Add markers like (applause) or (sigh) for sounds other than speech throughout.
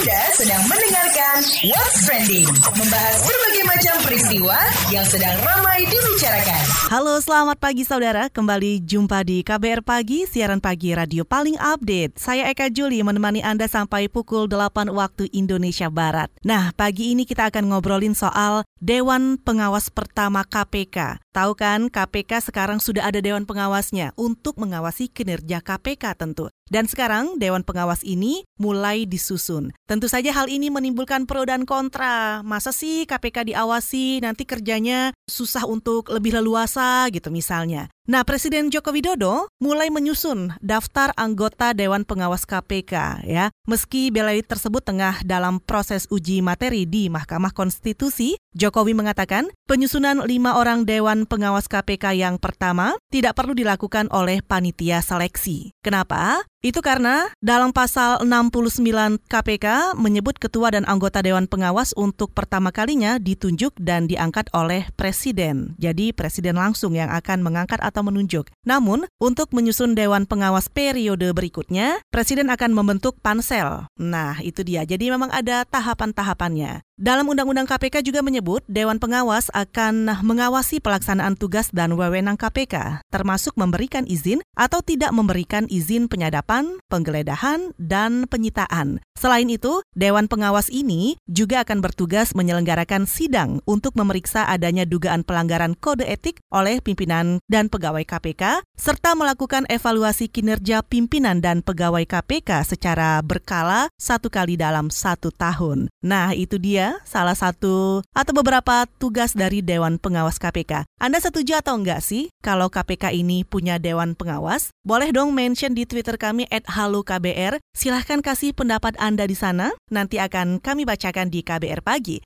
Anda sedang mendengarkan What's Trending, membahas berbagai macam peristiwa yang sedang ramai dibicarakan. Halo, selamat pagi saudara. Kembali jumpa di KBR Pagi, siaran pagi radio paling update. Saya Eka Juli menemani Anda sampai pukul 8 waktu Indonesia Barat. Nah, pagi ini kita akan ngobrolin soal Dewan Pengawas Pertama KPK. Tahu kan, KPK sekarang sudah ada Dewan Pengawasnya untuk mengawasi kinerja KPK tentu. Dan sekarang Dewan Pengawas ini mulai disusun. Tentu saja hal ini menimbulkan pro dan kontra. Masa sih KPK diawasi nanti kerjanya susah untuk lebih leluasa gitu misalnya. Nah, Presiden Joko Widodo mulai menyusun daftar anggota Dewan Pengawas KPK ya. Meski Belai tersebut tengah dalam proses uji materi di Mahkamah Konstitusi, Jokowi mengatakan penyusunan lima orang Dewan Pengawas KPK yang pertama tidak perlu dilakukan oleh panitia seleksi. Kenapa? Itu karena dalam pasal 69 KPK menyebut ketua dan anggota Dewan Pengawas untuk pertama kalinya ditunjuk dan diangkat oleh Presiden. Jadi Presiden langsung yang akan mengangkat atau menunjuk. Namun, untuk menyusun Dewan Pengawas periode berikutnya, Presiden akan membentuk pansel. Nah, itu dia. Jadi memang ada tahapan-tahapannya. Dalam Undang-Undang KPK juga menyebut Dewan Pengawas akan mengawasi pelaksanaan tugas dan wewenang KPK, termasuk memberikan izin atau tidak memberikan izin penyadapan, penggeledahan, dan penyitaan. Selain itu, Dewan Pengawas ini juga akan bertugas menyelenggarakan sidang untuk memeriksa adanya dugaan pelanggaran kode etik oleh pimpinan dan pegawai KPK, serta melakukan evaluasi kinerja pimpinan dan pegawai KPK secara berkala satu kali dalam satu tahun. Nah, itu dia salah satu atau beberapa tugas dari Dewan Pengawas KPK. Anda setuju atau enggak sih kalau KPK ini punya Dewan Pengawas? Boleh dong mention di Twitter kami at KBR. Silahkan kasih pendapat Anda di sana. Nanti akan kami bacakan di KBR Pagi.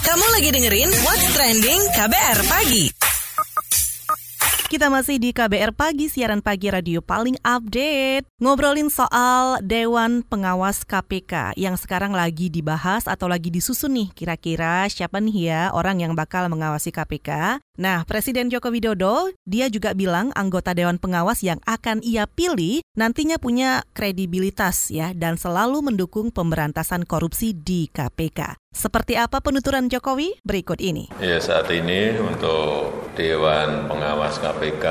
Kamu lagi dengerin What's Trending KBR Pagi. Kita masih di KBR Pagi, siaran pagi radio paling update. Ngobrolin soal Dewan Pengawas KPK yang sekarang lagi dibahas atau lagi disusun nih. Kira-kira siapa nih ya orang yang bakal mengawasi KPK? Nah, Presiden Joko Widodo, dia juga bilang anggota Dewan Pengawas yang akan ia pilih nantinya punya kredibilitas ya dan selalu mendukung pemberantasan korupsi di KPK. Seperti apa penuturan Jokowi? Berikut ini. Ya, saat ini untuk Dewan Pengawas KPK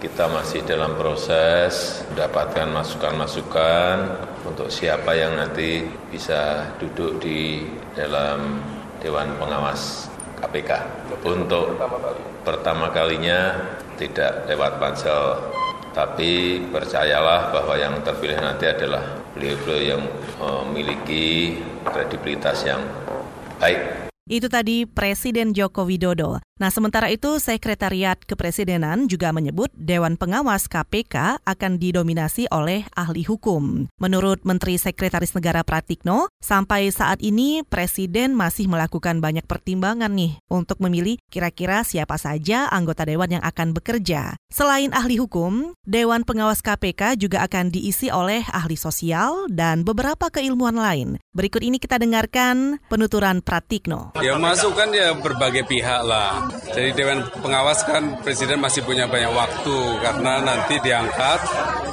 kita masih dalam proses mendapatkan masukan-masukan untuk siapa yang nanti bisa duduk di dalam Dewan Pengawas KPK. Untuk pertama kalinya tidak lewat pansel, tapi percayalah bahwa yang terpilih nanti adalah beliau-beliau yang memiliki kredibilitas yang baik. Itu tadi Presiden Joko Widodo. Nah, sementara itu Sekretariat Kepresidenan juga menyebut Dewan Pengawas KPK akan didominasi oleh ahli hukum. Menurut Menteri Sekretaris Negara Pratikno, sampai saat ini Presiden masih melakukan banyak pertimbangan nih untuk memilih kira-kira siapa saja anggota Dewan yang akan bekerja. Selain ahli hukum, Dewan Pengawas KPK juga akan diisi oleh ahli sosial dan beberapa keilmuan lain. Berikut ini kita dengarkan penuturan Pratikno. Ya masuk kan ya berbagai pihak lah jadi Dewan Pengawas kan Presiden masih punya banyak waktu karena nanti diangkat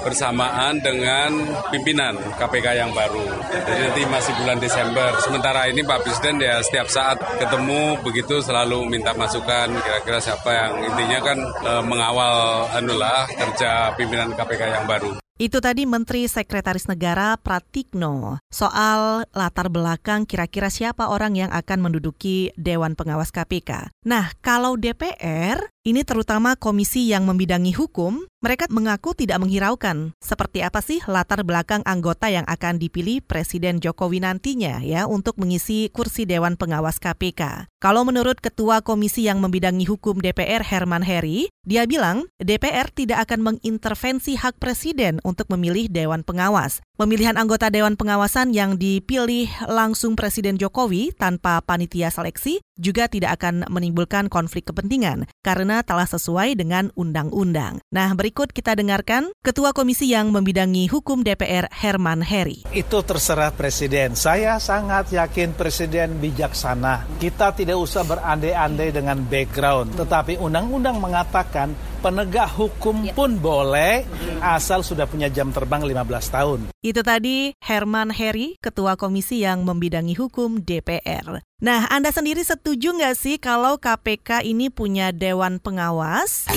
bersamaan dengan pimpinan KPK yang baru. Jadi nanti masih bulan Desember. Sementara ini Pak Presiden ya setiap saat ketemu begitu selalu minta masukan kira-kira siapa yang intinya kan e, mengawal anulah kerja pimpinan KPK yang baru. Itu tadi Menteri Sekretaris Negara Pratikno soal latar belakang kira-kira siapa orang yang akan menduduki Dewan Pengawas KPK. Nah, kalau DPR, ini terutama komisi yang membidangi hukum, mereka mengaku tidak menghiraukan seperti apa sih latar belakang anggota yang akan dipilih Presiden Jokowi nantinya ya untuk mengisi kursi Dewan Pengawas KPK. Kalau menurut Ketua Komisi yang membidangi hukum DPR Herman Heri, dia bilang DPR tidak akan mengintervensi hak Presiden untuk memilih Dewan Pengawas. Pemilihan anggota Dewan Pengawasan yang dipilih langsung Presiden Jokowi tanpa panitia seleksi juga tidak akan menimbulkan konflik kepentingan karena telah sesuai dengan undang-undang. Nah, Berikut kita dengarkan Ketua Komisi yang membidangi hukum DPR Herman Heri. Itu terserah Presiden. Saya sangat yakin Presiden bijaksana. Kita tidak usah berandai-andai dengan background. Tetapi undang-undang mengatakan penegak hukum Ya. pun boleh asal sudah punya jam terbang 15 tahun. Itu tadi Herman Heri, Ketua Komisi yang membidangi hukum DPR. Nah, Anda sendiri setuju nggak sih kalau KPK ini punya Dewan Pengawas?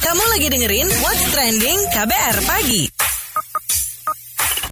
Kamu lagi dengerin What's Trending KBR Pagi.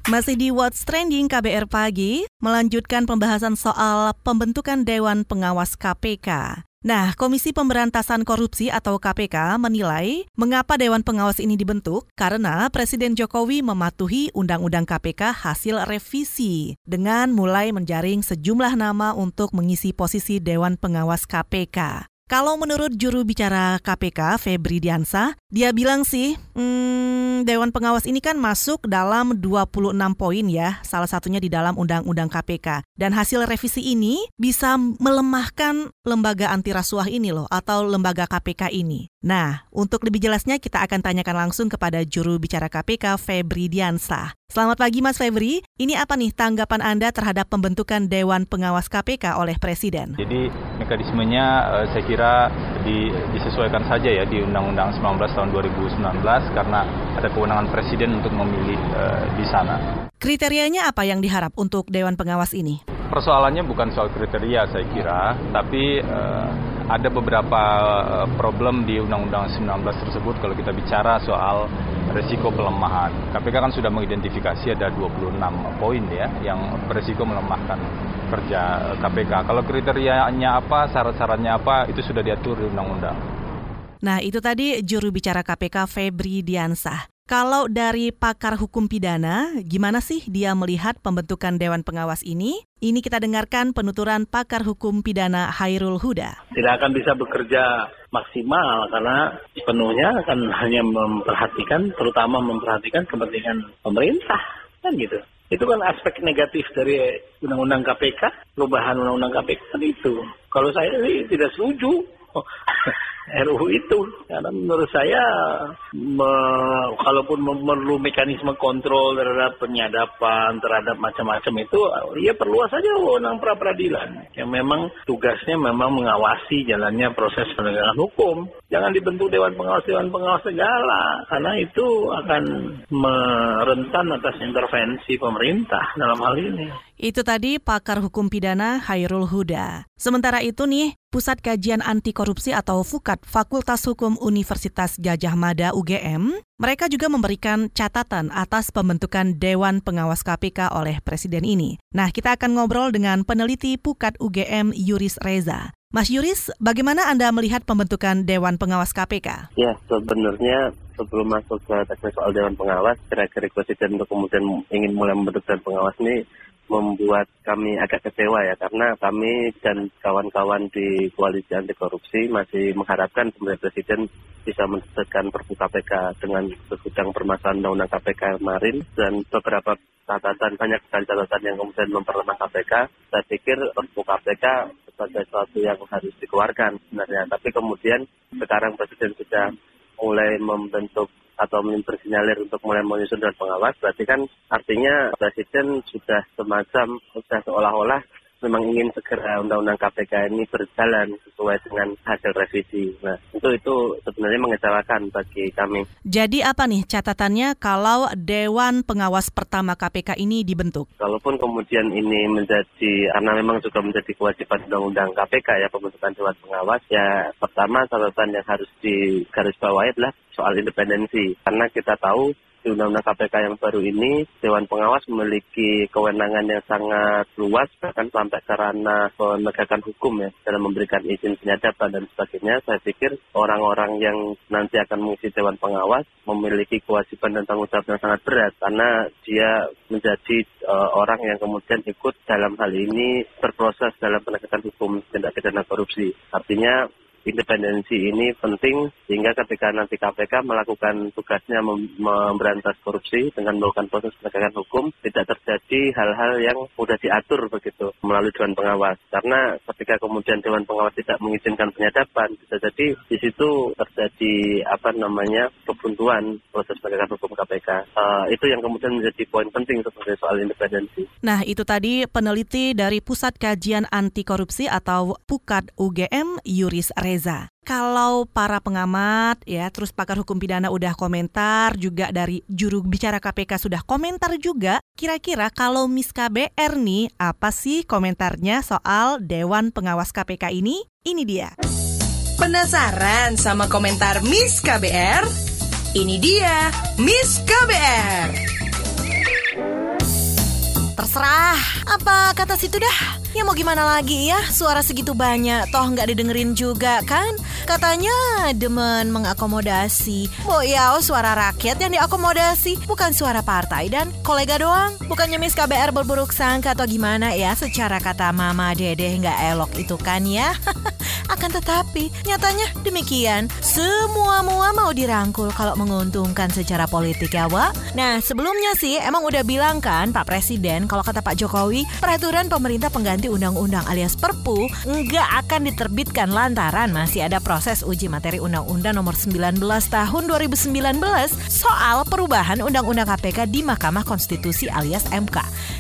Masih di What's Trending KBR Pagi, melanjutkan pembahasan soal pembentukan Dewan Pengawas KPK. Nah, Komisi Pemberantasan Korupsi atau KPK menilai mengapa Dewan Pengawas ini dibentuk karena Presiden Jokowi mematuhi Undang-Undang KPK hasil revisi dengan mulai menjaring sejumlah nama untuk mengisi posisi Dewan Pengawas KPK. Kalau menurut juru bicara KPK, Febri Diansah, dia bilang sih, hmm, Dewan Pengawas ini kan masuk dalam 26 poin ya, salah satunya di dalam Undang-Undang KPK. Dan hasil revisi ini bisa melemahkan lembaga anti rasuah ini loh, atau lembaga KPK ini. Nah, untuk lebih jelasnya kita akan tanyakan langsung kepada juru bicara KPK, Febri Diansah. Selamat pagi Mas Febri, ini apa nih tanggapan Anda terhadap pembentukan Dewan Pengawas KPK oleh Presiden? Jadi mekanismenya eh, saya kira di- disesuaikan saja ya di Undang-Undang 19 tahun 2019 karena ada kewenangan Presiden untuk memilih eh, di sana. Kriterianya apa yang diharap untuk Dewan Pengawas ini? Persoalannya bukan soal kriteria saya kira, tapi eh, ada beberapa eh, problem di Undang-Undang 19 tersebut kalau kita bicara soal resiko pelemahan. KPK kan sudah mengidentifikasi ada 26 poin ya yang beresiko melemahkan kerja eh, KPK. Kalau kriterianya apa, syarat-syaratnya apa, itu sudah diatur di Undang-Undang. Nah, itu tadi juru bicara KPK Febri Diansah. Kalau dari pakar hukum pidana, gimana sih dia melihat pembentukan Dewan Pengawas ini? Ini kita dengarkan penuturan pakar hukum pidana Hairul Huda. tidak akan bisa bekerja maksimal karena sepenuhnya akan hanya memperhatikan terutama memperhatikan kepentingan pemerintah kan gitu itu kan aspek negatif dari undang-undang KPK perubahan undang-undang KPK kan itu kalau saya sih tidak setuju (laughs) RUU itu. Karena menurut saya me- kalaupun memerlu mekanisme kontrol terhadap penyadapan terhadap macam-macam itu ya perluas saja wewenang pra peradilan yang memang tugasnya memang mengawasi jalannya proses penegakan hukum. Jangan dibentuk dewan pengawas dewan pengawas segala. Karena itu akan merentan atas intervensi pemerintah dalam hal ini Itu tadi pakar hukum pidana Hairul Huda. Sementara itu nih, Pusat Kajian Anti Korupsi atau FUKAT Fakultas Hukum Universitas Gajah Mada UGM, mereka juga memberikan catatan atas pembentukan Dewan Pengawas KPK oleh Presiden ini. Nah, kita akan ngobrol dengan peneliti PUKAT UGM Yuris Reza. Mas Yuris, bagaimana Anda melihat pembentukan Dewan Pengawas KPK? Ya, sebenarnya sebelum masuk ke teknis soal Dewan Pengawas, kira-kira Presiden untuk kemudian ingin mulai membentuk Dewan Pengawas ini membuat kami agak kecewa ya, karena kami dan kawan-kawan di Koalisi Anti Korupsi masih mengharapkan sebenarnya Presiden bisa menerbitkan Perpu KPK dengan segudang permasalahan Undang-Undang KPK kemarin dan beberapa catatan, banyak sekali catatan yang kemudian memperlemah KPK. Saya pikir Perpu KPK sebagai sesuatu yang harus dikeluarkan sebenarnya. Tapi kemudian sekarang Presiden sudah mulai membentuk atau bersinyalir untuk mulai menyusun dan pengawas, berarti kan artinya Presiden sudah semacam, sudah seolah-olah memang ingin segera Undang-Undang KPK ini berjalan sesuai dengan hasil revisi. Nah, itu itu sebenarnya mengecewakan bagi kami. Jadi apa nih catatannya kalau Dewan Pengawas pertama KPK ini dibentuk? Kalaupun kemudian ini menjadi, karena memang juga menjadi kewajiban Undang-Undang KPK ya pembentukan Dewan Pengawas, ya pertama catatan yang harus digarisbawahi adalah soal independensi. Karena kita tahu di Undang-Undang KPK yang baru ini, Dewan Pengawas memiliki kewenangan yang sangat luas, bahkan sampai ke ranah penegakan hukum ya, dalam memberikan izin penyadapan dan sebagainya. Saya pikir orang-orang yang nanti akan mengisi Dewan Pengawas memiliki kewajiban dan tanggung jawab yang sangat berat, karena dia menjadi eh, orang yang kemudian ikut dalam hal ini berproses dalam penegakan hukum tindak pidana korupsi. Artinya independensi ini penting sehingga ketika nanti KPK melakukan tugasnya mem- memberantas korupsi dengan melakukan proses penegakan hukum tidak terjadi hal-hal yang sudah diatur begitu melalui Dewan Pengawas. Karena ketika kemudian Dewan Pengawas tidak mengizinkan penyadapan bisa jadi di situ terjadi apa namanya kebuntuan proses penegakan hukum KPK Eh, itu yang kemudian menjadi poin penting sebenarnya soal independensi. Nah, itu tadi peneliti dari Pusat Kajian Anti Korupsi atau PUKAD UGM, Yuris Reza. Kalau para pengamat ya, terus pakar hukum pidana udah komentar, juga dari juru bicara KPK sudah komentar juga, kira-kira kalau Miss KBR nih, apa sih komentarnya soal Dewan Pengawas KPK ini? Ini dia. Penasaran sama komentar Miss KBR? Ini dia Miss KBR. Terserah, apa kata situ dah? Ya mau gimana lagi ya, suara segitu banyak, toh nggak didengerin juga kan? Katanya demen mengakomodasi. Oh ya, oh, suara rakyat yang diakomodasi, bukan suara partai dan kolega doang. Bukannya Miss KBR berburuk sangka atau gimana ya, secara kata Mama Dede nggak elok itu kan ya? (laughs) Akan tetapi, nyatanya demikian. Semua-mua mau dirangkul kalau menguntungkan secara politik ya, Wak. Nah, sebelumnya sih emang udah bilang kan Pak Presiden, kalau kata Pak Jokowi, peraturan pemerintah pengganti undang-undang alias Perpu nggak akan diterbitkan lantaran masih ada proses uji materi Undang-Undang nomor 19 tahun 2019 soal perubahan Undang-Undang KPK di Mahkamah Konstitusi alias MK.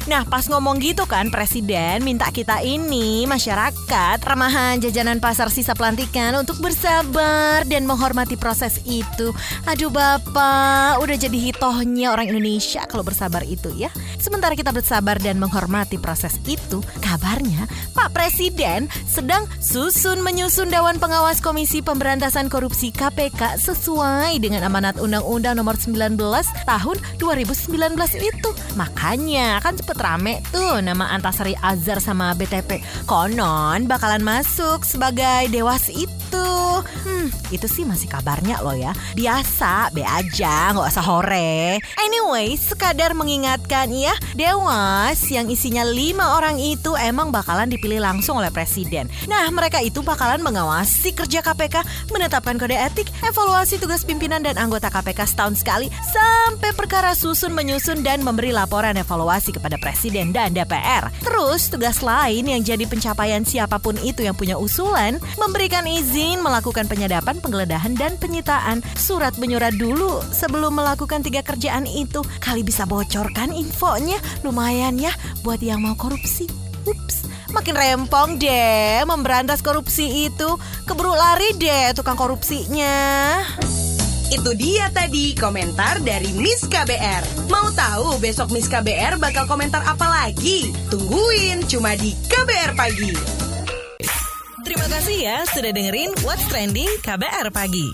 Nah, pas ngomong gitu kan Presiden minta kita ini masyarakat ramahan jajanan pasar sisa pelantikan untuk bersabar dan menghormati proses itu. Aduh Bapak, udah jadi hitohnya orang Indonesia kalau bersabar itu ya. Sementara kita bersabar dan menghormati proses itu, kabarnya Pak Presiden sedang susun menyusun Dewan Pengawas Komisi Pemberantasan Korupsi KPK sesuai dengan amanat Undang-Undang nomor 19 tahun 2019 itu. Makanya kan cepet rame tuh nama Antasari Azhar sama BTP. Konon bakalan masuk sebagai dewas itu. Hmm, itu sih masih kabarnya loh ya. Biasa, be aja, nggak usah hore. Anyway, sekadar mengingatkan ya, dewas yang isinya lima orang itu emang bakalan dipilih langsung oleh presiden. Nah, mereka itu bakalan mengawasi kerja KPK, menetapkan kode etik, evaluasi tugas pimpinan dan anggota KPK setahun sekali, sampai perkara susun menyusun dan memberi laporan evaluasi kepada presiden dan DPR. Terus, tugas lain yang jadi pencapaian siapa pun itu yang punya usulan, memberikan izin melakukan penyadapan, penggeledahan, dan penyitaan. Surat menyurat dulu sebelum melakukan tiga kerjaan itu. Kali bisa bocorkan infonya, lumayan ya buat yang mau korupsi. Ups, makin rempong deh memberantas korupsi itu. Keburu lari deh tukang korupsinya. Itu dia tadi komentar dari Miss KBR. Mau tahu besok Miss KBR bakal komentar apa lagi? Tungguin cuma di KBR Pagi. Terima kasih ya sudah dengerin What's Trending KBR Pagi.